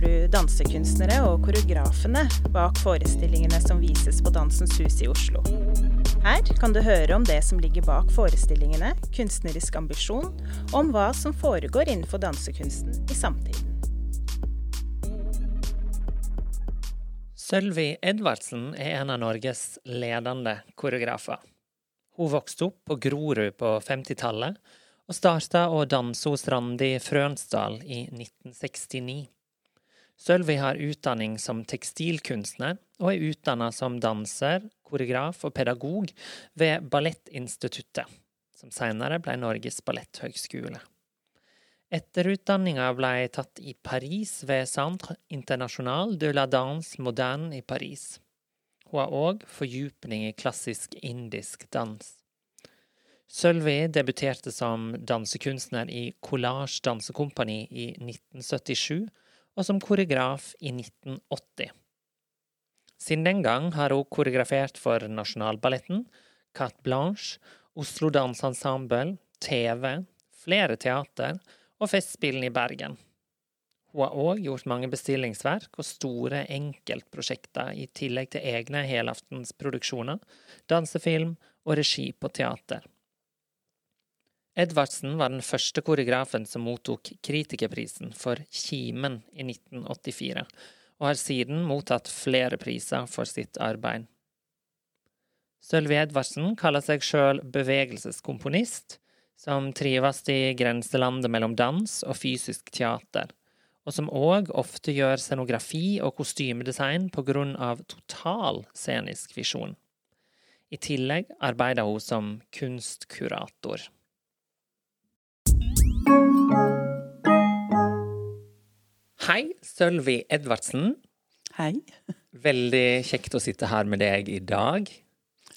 møter du dansekunstnere og koreografene bak forestillingene som vises på Dansens Hus i Oslo. Her kan du høre om det som ligger bak forestillingene, kunstnerisk ambisjon, og om hva som foregår innenfor dansekunsten i samtiden. Sølvi Edvardsen er en av Norges ledende koreografer. Hun vokste opp på Grorud på 50-tallet og starta å danse hos Randi Frønsdal i 1969. Sølvi har utdanning som tekstilkunstner, og er utdanna som danser, koreograf og pedagog ved Ballettinstituttet, som senere ble Norges balletthøgskole. Etterutdanninga ble tatt i Paris ved Centre International de la Danse Moderne i Paris. Hun har òg fordypning i klassisk indisk dans. Sølvi debuterte som dansekunstner i Collage Dansekompani i 1977, og som koreograf i 1980. Siden den gang har hun koreografert for Nasjonalballetten, Carte Blanche, Oslo Danseensemble, TV, flere teater og Festspillene i Bergen. Hun har òg gjort mange bestillingsverk og store enkeltprosjekter, i tillegg til egne helaftensproduksjoner, dansefilm og regi på teater. Edvardsen var den første koreografen som mottok Kritikerprisen for Kimen i 1984, og har siden mottatt flere priser for sitt arbeid. Sølvi Edvardsen kaller seg sjøl bevegelseskomponist, som trives i grenselandet mellom dans og fysisk teater, og som òg ofte gjør scenografi og kostymedesign på grunn av total scenisk visjon. I tillegg arbeider hun som kunstkurator. Hei, Sølvi Edvardsen. Hei. Veldig kjekt å sitte her med deg i dag.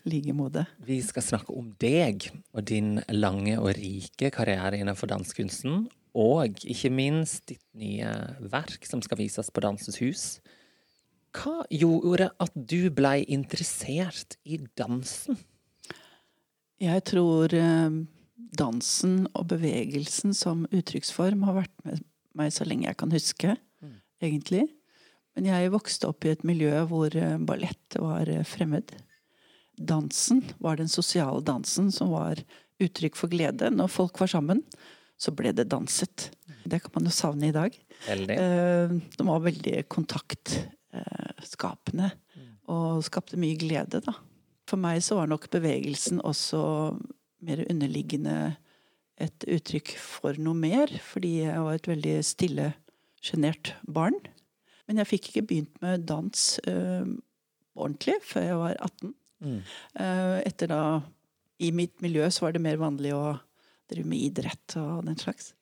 I like måte. Vi skal snakke om deg og din lange og rike karriere innenfor danskunsten. Og ikke minst ditt nye verk som skal vises på Dansens Hus. Hva gjorde at du blei interessert i dansen? Jeg tror eh, dansen og bevegelsen som uttrykksform har vært med meg så lenge jeg kan huske, mm. egentlig. Men jeg vokste opp i et miljø hvor eh, ballett var eh, fremmed. Dansen var den sosiale dansen som var uttrykk for glede. Når folk var sammen, så ble det danset. Det kan man jo savne i dag. Veldig. Eh, de var veldig kontaktskapende og skapte mye glede, da. For meg så var nok bevegelsen også mer underliggende et uttrykk for noe mer, fordi jeg var et veldig stille, sjenert barn. Men jeg fikk ikke begynt med dans uh, ordentlig før jeg var 18. Mm. Uh, etter da I mitt miljø så var det mer vanlig å drive med idrett og den slags.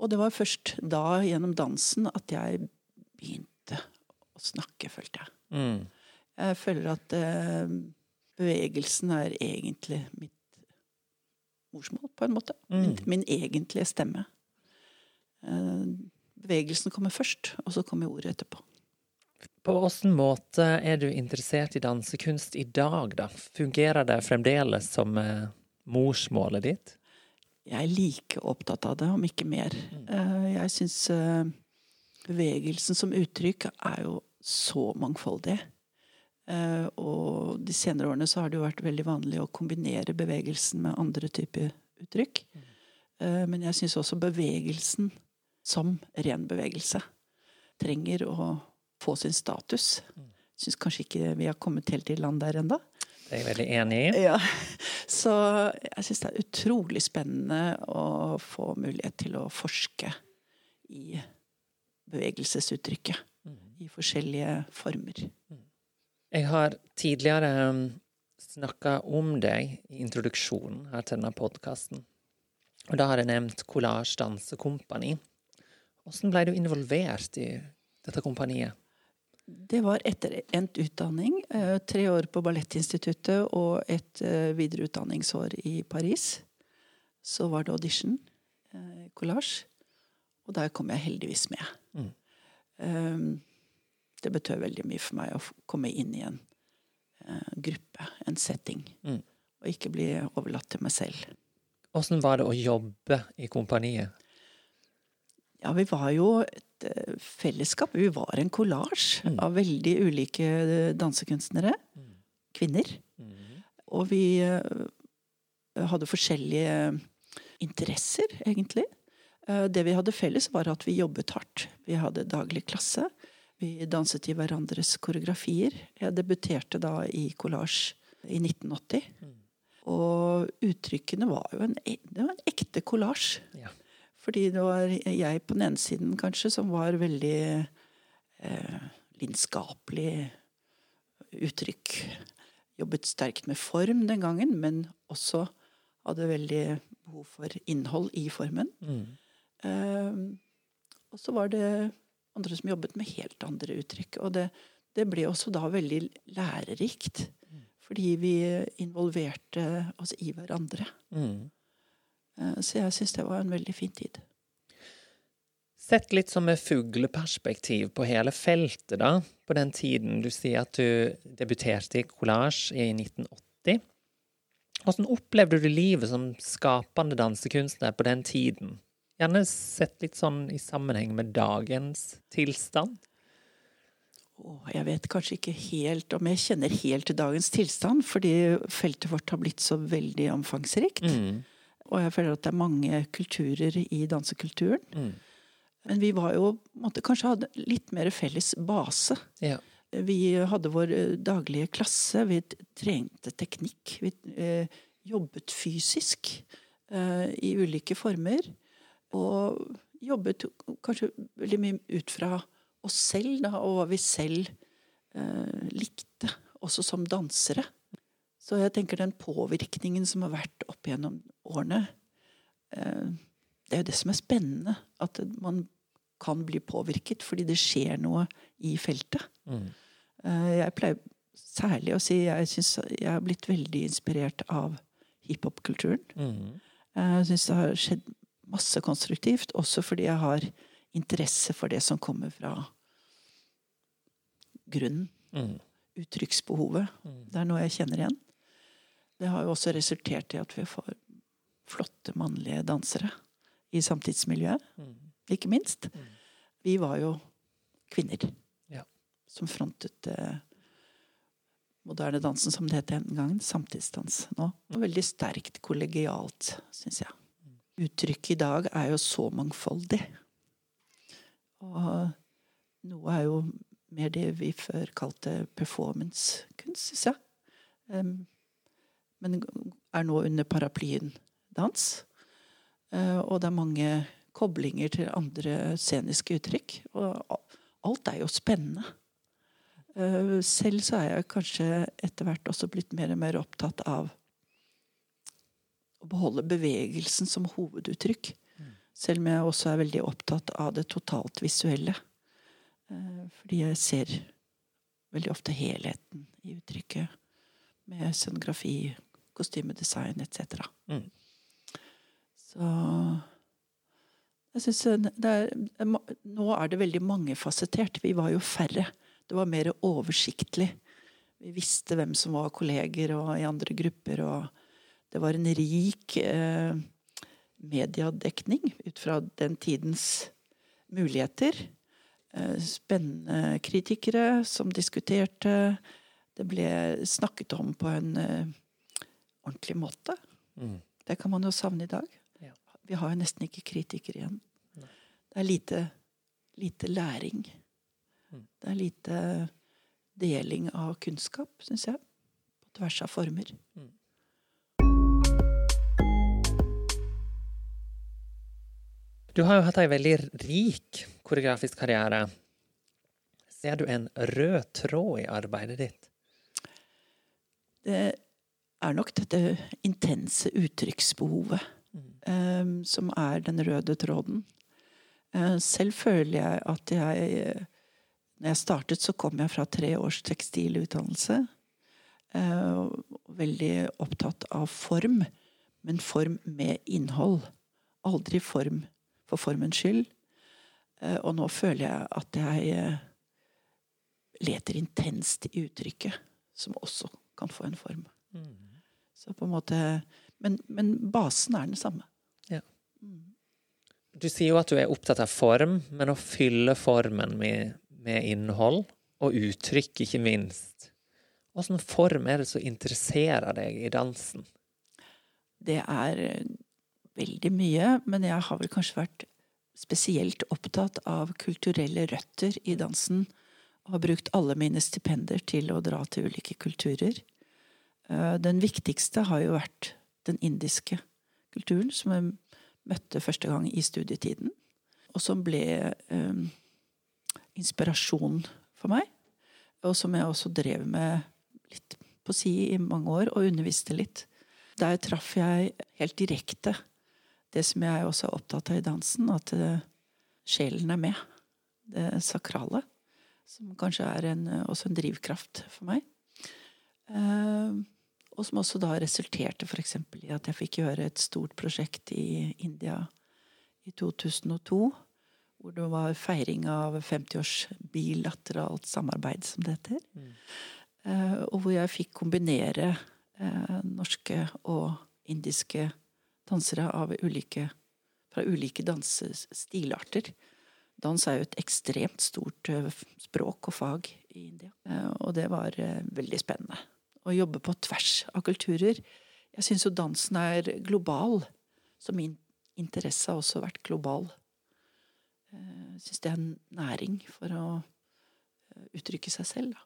Og det var først da, gjennom dansen, at jeg begynte å snakke, følte jeg. Mm. Jeg føler at uh, bevegelsen er egentlig mitt morsmål, på en måte. Mm. Min, min, egentlige stemme. Eh, bevegelsen kommer først, og så kommer ordet etterpå. På åssen måte er du interessert i dansekunst i dag, da? Fungerer det fremdeles som eh, morsmålet ditt? Jeg er like opptatt av det, om ikke mer. Mm. Eh, jeg syns bevegelsen som uttrykk er jo så mangfoldig. Uh, og de senere årene så har det jo vært veldig vanlig å kombinere bevegelsen med andre typer uttrykk. Uh, men jeg syns også bevegelsen som ren bevegelse trenger å få sin status. Syns kanskje ikke vi har kommet helt i land der ennå. Det er jeg veldig enig i. Ja. Så jeg syns det er utrolig spennende å få mulighet til å forske i bevegelsesuttrykket. I forskjellige former. Jeg har tidligere um, snakka om deg i introduksjonen her til denne podkasten. Og da har jeg nevnt Collage Dansekompani. Hvordan ble du involvert i dette kompaniet? Det var etter endt utdanning. Eh, tre år på Ballettinstituttet og et eh, videreutdanningsår i Paris. Så var det audition, eh, collage. Og der kom jeg heldigvis med. Mm. Um, det betød veldig mye for meg å komme inn i en uh, gruppe, en setting. Mm. Og ikke bli overlatt til meg selv. Åssen var det å jobbe i kompaniet? Ja, vi var jo et eh, fellesskap. Vi var en kollasj Mm. av veldig ulike dansekunstnere. dansekunstnere. Kvinner. Og vi eh, hadde forskjellige interesser, egentlig. Eh, Det vi hadde felles, var at vi jobbet hardt. Vi hadde daglig klasse. Vi danset i hverandres koreografier. Jeg debuterte da i collage i 1980. Og uttrykkene var jo en, e- det var en ekte collage. Ja. Fordi det var jeg på den ene siden kanskje som var veldig eh, lidenskapelig uttrykk. Jobbet sterkt med form den gangen, men også hadde veldig behov for innhold i formen. Mm. Eh, og så var det andre som jobbet med helt andre uttrykk. Og det, det ble også da veldig lærerikt. Fordi vi involverte oss i hverandre. Mm. Eh, så jeg syns det var en veldig fin tid. Sett litt som et fugleperspektiv på hele feltet, da, på den tiden. Du sier at du debuterte i collage i 1980. Hvordan opplevde du livet som skapende dansekunstner på den tiden? Gjerne sett litt sånn i sammenheng med dagens tilstand. Åh, jeg vet kanskje ikke helt om jeg kjenner helt til dagens tilstand, fordi feltet vårt har blitt så veldig omfangsrikt. Mm. Og jeg føler at det er mange kulturer i dansekulturen. Mm. Men vi var jo måtte kanskje hadde litt mer felles base. Ja. Vi hadde vår eh, daglige klasse, vi trente teknikk. Vi eh, jobbet fysisk eh, i ulike former. Og jobbet kanskje veldig mye ut fra oss selv, da, og hva vi selv eh, likte, også som dansere. Så jeg tenker den påvirkningen som har vært opp gjennom årene eh, Det er jo det som er spennende. At man kan bli påvirket fordi det skjer noe i feltet. Mm. Eh, Jeg pleier særlig å si jeg syns jeg har blitt veldig inspirert av hiphop-kulturen. Mm. Jeg syns det har skjedd masse konstruktivt, også fordi jeg har interesse for det som kommer fra grunnen. Mm. Uttrykksbehovet. Mm. Det er noe jeg kjenner igjen. Det har jo også resultert i at vi får flotte mannlige dansere i samtidsmiljøet, Mm. ikke minst. Mm. Vi var jo kvinner Ja. som frontet eh, moderne dansen, som det het den gangen. Samtidsdans nå. Og veldig sterkt kollegialt, syns jeg. Uttrykket i dag er jo så mangfoldig. Og noe er jo mer det vi før kalte performancekunst, syns jeg. Um, men er nå under paraplyen dans. Uh, og det er mange koblinger til andre sceniske uttrykk. Og alt er jo spennende. Uh, selv så er jeg kanskje etter hvert også blitt mer og mer opptatt av å beholde bevegelsen som hoveduttrykk. Selv om jeg også er veldig opptatt av det totalt visuelle. Eh, Fordi jeg ser veldig ofte helheten i uttrykket. Med scenografi, kostymedesign etc. Mm. Så jeg det er, Nå er det veldig mangefasettert. Vi var jo færre. Det var mer oversiktlig. Vi visste hvem som var kolleger og i andre grupper. og Det var en rik eh, mediedekning ut fra den tidens muligheter. Eh, spennende kritikere som diskuterte. Det ble snakket om på en eh, ordentlig måte. Mm. Det kan man jo savne i dag. Ja. Vi har jo nesten ikke kritikere igjen. Nei. Det er lite, lite læring. Mm. Det er lite deling av kunnskap, syns jeg. På tvers av former. Du har jo hatt ei veldig rik koreografisk karriere. Ser du en rød tråd i arbeidet ditt? Det er nok dette intense uttrykksbehovet eh, som er den røde tråden. Uh, selv føler jeg at jeg Når jeg startet, så kom jeg fra tre års tekstilutdannelse. Uh, veldig opptatt av form, men form med innhold. Aldri form for formens skyld. Eh, og nå føler jeg at jeg eh, leter intenst i uttrykket, som også kan få en form. Så på en måte Men, men basen er den samme. Ja. Mm. Du sier jo at du er opptatt av form, men å fylle formen med, med innhold, og uttrykk, ikke minst. Hvilken form er det som interesserer deg i dansen? Det er veldig mye, men jeg har vel kanskje vært spesielt opptatt av kulturelle røtter i dansen. Og har brukt alle mine stipender til å dra til ulike kulturer. Eh, den viktigste har jo vært den indiske kulturen, som jeg møtte første gang i studietiden. Og som ble um, inspirasjon for meg. Og som jeg også drev med litt på si i mange år, og underviste litt. Der traff jeg helt direkte det som jeg også er opptatt av i dansen, at uh, sjelen er med. Det sakrale. Som kanskje er en, også en drivkraft for meg. Uh, og som også da resulterte f.eks. i at jeg fikk gjøre et stort prosjekt i India i 2002. Hvor det var feiring av 50 års bilateralt samarbeid, som det heter. Mm. Eh, og hvor jeg fikk kombinere eh, norske og indiske dansere ulike, fra ulike dansestilarter. Dans er jo et ekstremt stort eh, språk og fag i India. Eh, og det var eh, veldig spennende å jobbe på tvers av kulturer. Jeg syns jo dansen er global. Så min interesse har også vært global. Jeg syns det er en næring for å uttrykke seg selv, da.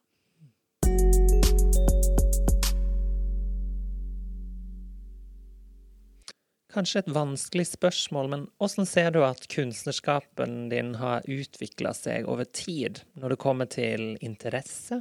Kanskje et vanskelig spørsmål, men hvordan ser du at kunstnerskapen din har utvikla seg over tid, når det kommer til interesse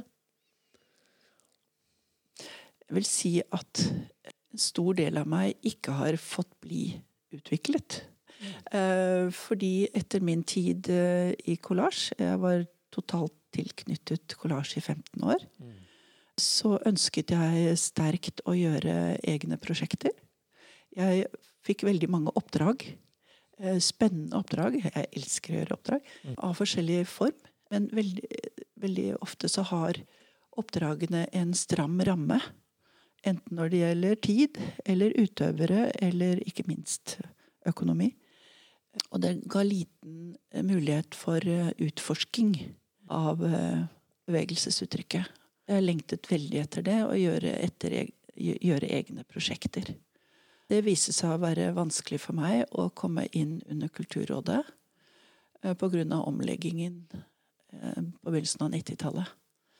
jeg vil si at en stor del av meg ikke har fått bli utviklet. Mm. Fordi etter min tid eh, i kollasj, jeg var totalt tilknyttet kollasj i 15 år, så ønsket jeg sterkt å gjøre egne prosjekter. Jeg fikk veldig mange oppdrag. Eh, spennende oppdrag. Jeg elsker å gjøre oppdrag. Av forskjellig form. Men veldig, veldig ofte så har oppdragene en stram ramme. Enten når det gjelder tid eller utøvere, eller ikke minst økonomi. Og det ga liten mulighet for eh, utforsking av eh, bevegelsesuttrykket. Jeg lengtet veldig etter det, å gjøre, etter, gjøre egne prosjekter. Det viste seg å være vanskelig for meg å komme inn under Kulturrådet pga. omleggingen på begynnelsen av 90-tallet.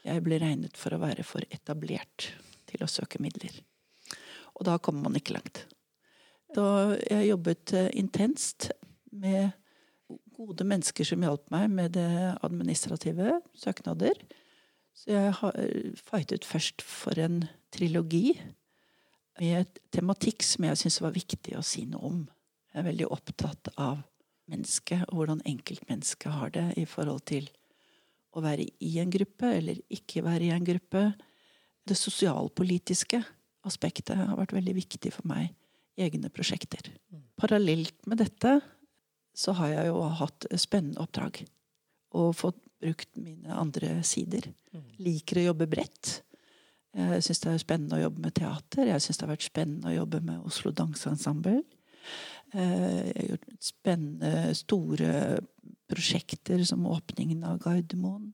Jeg ble regnet for å være for etablert til å søke midler. Og da kommer man ikke langt. Da jeg jobbet eh, intenst med gode mennesker som hjalp meg med det administrative, søknader. Så jeg har eh, fightet først for en trilogi med tematikk som jeg syns var viktig å si noe om. Jeg er veldig opptatt av mennesket og hvordan enkeltmennesket har det i forhold til å være i en gruppe eller ikke være i en gruppe det sosialpolitiske aspektet har vært veldig viktig for meg i egne prosjekter. Parallelt med dette så har jeg jo hatt spennende oppdrag. Og fått brukt mine andre sider. Mm. Liker å jobbe bredt. Jeg syns det er spennende å jobbe med teater. Jeg syns det har vært spennende å jobbe med Oslo Danseensemble. Eh, jeg har gjort spennende, store prosjekter som åpningen av Gardermoen.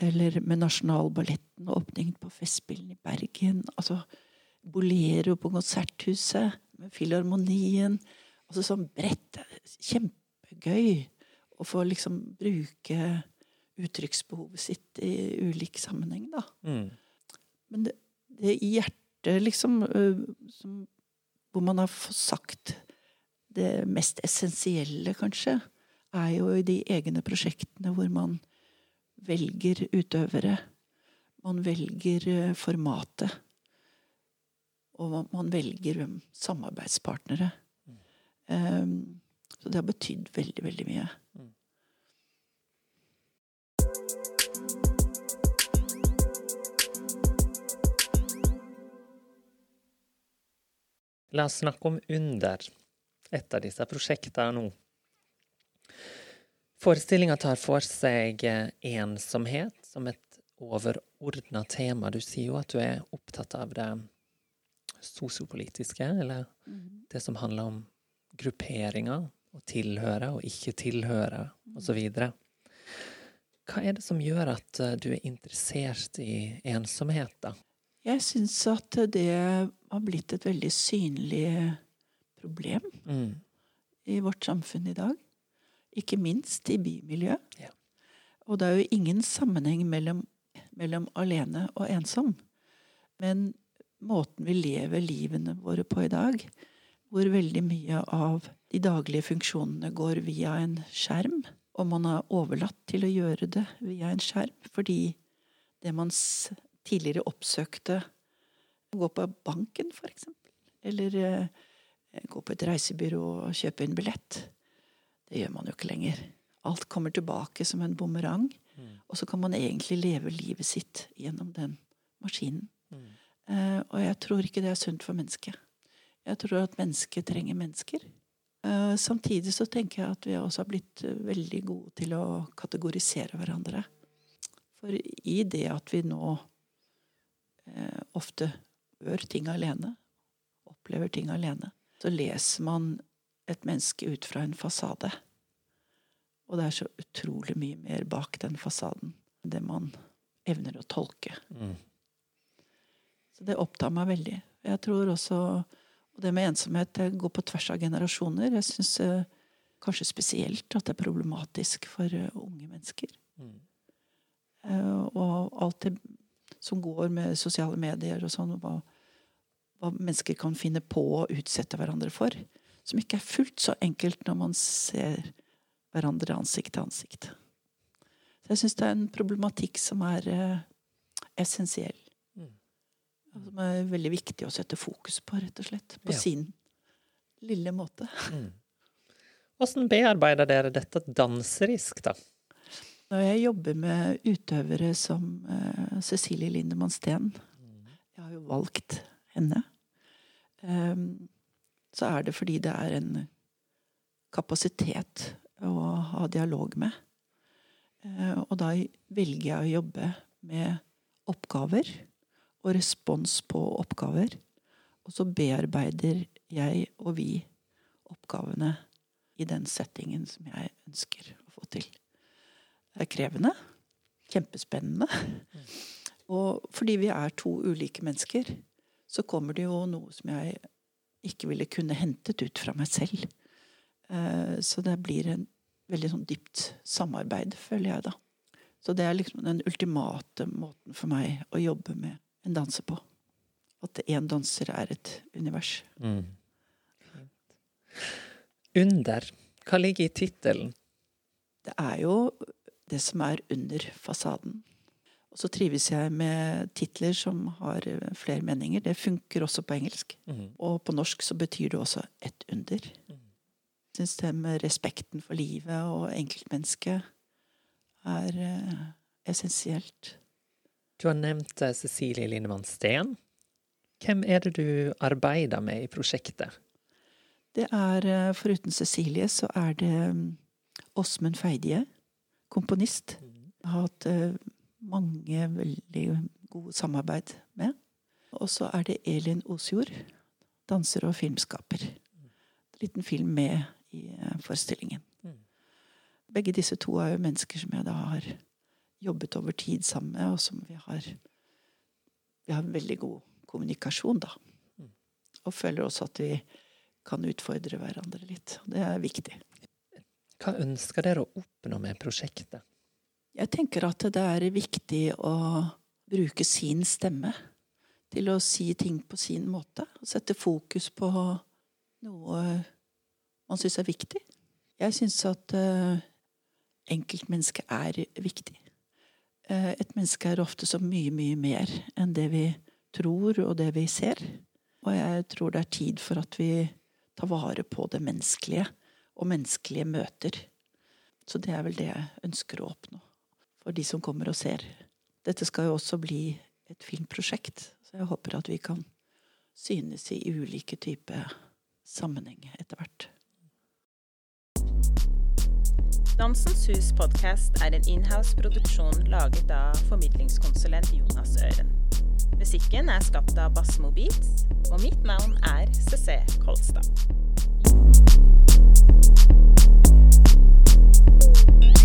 Eller med Nasjonalballetten, åpningen på Festspillene i Bergen. Altså Bolero på Konserthuset, med Filharmonien. Altså sånn bredt. Kjempegøy å få liksom bruke uttrykksbehovet sitt i ulik sammenheng, da. Mm. Men det, det hjertet, liksom, som, hvor man har fått sagt det mest essensielle, kanskje, er jo i de egne prosjektene hvor man velger utøvere. Man velger eh, formatet. Og man velger samarbeidspartnere. Mm. Um, så det har betydd veldig, veldig mye. La oss snakke om Under, et av disse prosjektene nå. Forestillinga tar for seg eh, ensomhet som et overordna tema. Du sier jo at du er opptatt av det sosiopolitiske, eller mm. det som handler om grupperinger, å tilhøre og ikke tilhøre, osv. Hva er det som gjør at eh, du er interessert i ensomhet, da? Jeg syns at det har blitt et veldig synlig problem Mm. i vårt samfunn i dag. Ikke minst i bymiljøet. Ja. Og det er jo ingen sammenheng mellom, mellom alene og ensom. Men måten vi lever livene våre på i dag, hvor veldig mye av de daglige funksjonene går via en skjerm, og man er overlatt til å gjøre det via en skjerm, fordi det man tidligere oppsøkte Gå på banken, for eksempel. Eller eh, gå på et reisebyrå og kjøpe en billett. Det gjør man jo ikke lenger. Alt kommer tilbake som en bumerang. Mm. Og så kan man egentlig leve livet sitt gjennom den maskinen. Mm. Eh, og jeg tror ikke det er sunt for mennesket. Jeg tror at mennesket trenger mennesker. Eh, samtidig så tenker jeg at vi også har blitt veldig gode til å kategorisere hverandre. For i det at vi nå ofte gjør ting alene, opplever ting alene, så leser man et menneske ut fra en fasade. Og det er så utrolig mye mer bak den fasaden enn det man evner å tolke. Mm. Så det opptar meg veldig. Jeg tror også Og det med ensomhet det går på tvers av generasjoner. Jeg syns eh, kanskje spesielt at det er problematisk for eh, unge mennesker. Mm. Eh, og alt det som går med sosiale medier og sånn, hva, hva mennesker kan finne på å utsette hverandre for. Som ikke er fullt så enkelt når man ser hverandre ansikt til ansikt. Så jeg syns det er en problematikk som er eh, essensiell. Mm. Som er veldig viktig å sette fokus på, rett og slett. På Ja. sin lille måte. Mm. Bearbeider dere dette danserisk, da? Når jeg jobber med utøvere som uh, Cecilie Lindemann Steen Jeg har jo valgt henne. Um, så er det fordi det er en kapasitet å ha dialog med. Uh, og da velger jeg å jobbe med oppgaver og respons på oppgaver. Og så bearbeider jeg og vi oppgavene i den settingen som jeg ønsker å få til. Det er krevende. Kjempespennende. Og fordi vi er to ulike mennesker, så kommer det jo noe som jeg ikke ville kunne hentet ut fra meg selv. Eh, Så det blir en veldig sånn dypt samarbeid, føler jeg da. Så det er liksom den ultimate måten for meg å jobbe med en danser på. At én danser er et univers. Mm. Under. Hva ligger i tittelen? Det er jo det som er under fasaden. Og så trives jeg med titler som har eh, flere meninger. Det funker også på engelsk. Mm. Og på norsk så betyr det også et under. Mm. Syns det med respekten for livet og enkeltmennesket er eh, essensielt. Du har nevnt eh, Cecilie Lindemann Steen. Hvem er det du arbeider med i prosjektet? Det er, eh, foruten Cecilie, så er det mm, Åsmund Feidie, komponist. Jeg har hatt eh, mange veldig gode samarbeid med. Og så er det Elin Osjord, danser og filmskaper. En liten film med i eh, forestillingen. Begge disse to er jo mennesker som jeg da har jobbet over tid sammen med, og som vi har Vi har veldig god kommunikasjon, da. Og føler også at vi kan utfordre hverandre litt. Det er viktig. Hva ønsker dere å oppnå med prosjektet? Jeg tenker at det er viktig å bruke sin stemme til å si ting på sin måte. Og sette fokus på noe man syns er viktig. Jeg syns at uh, enkeltmennesket er viktig. Eh, et menneske er ofte så mye, mye mer enn det vi tror og det vi ser. Og jeg tror det er tid for at vi tar vare på det menneskelige og menneskelige møter. Så det er vel det jeg ønsker å oppnå for de som kommer og ser. Dette skal jo også bli et filmprosjekt, så jeg håper at vi kan synes i ulike typer sammenheng etter hvert. Dansens Hus podkast er en inhouse-produksjon laget av formidlingskonsulent Jonas Øren. Musikken er skapt av Bassmo Beats, og mitt navn er CC Kolstad. ・えっ?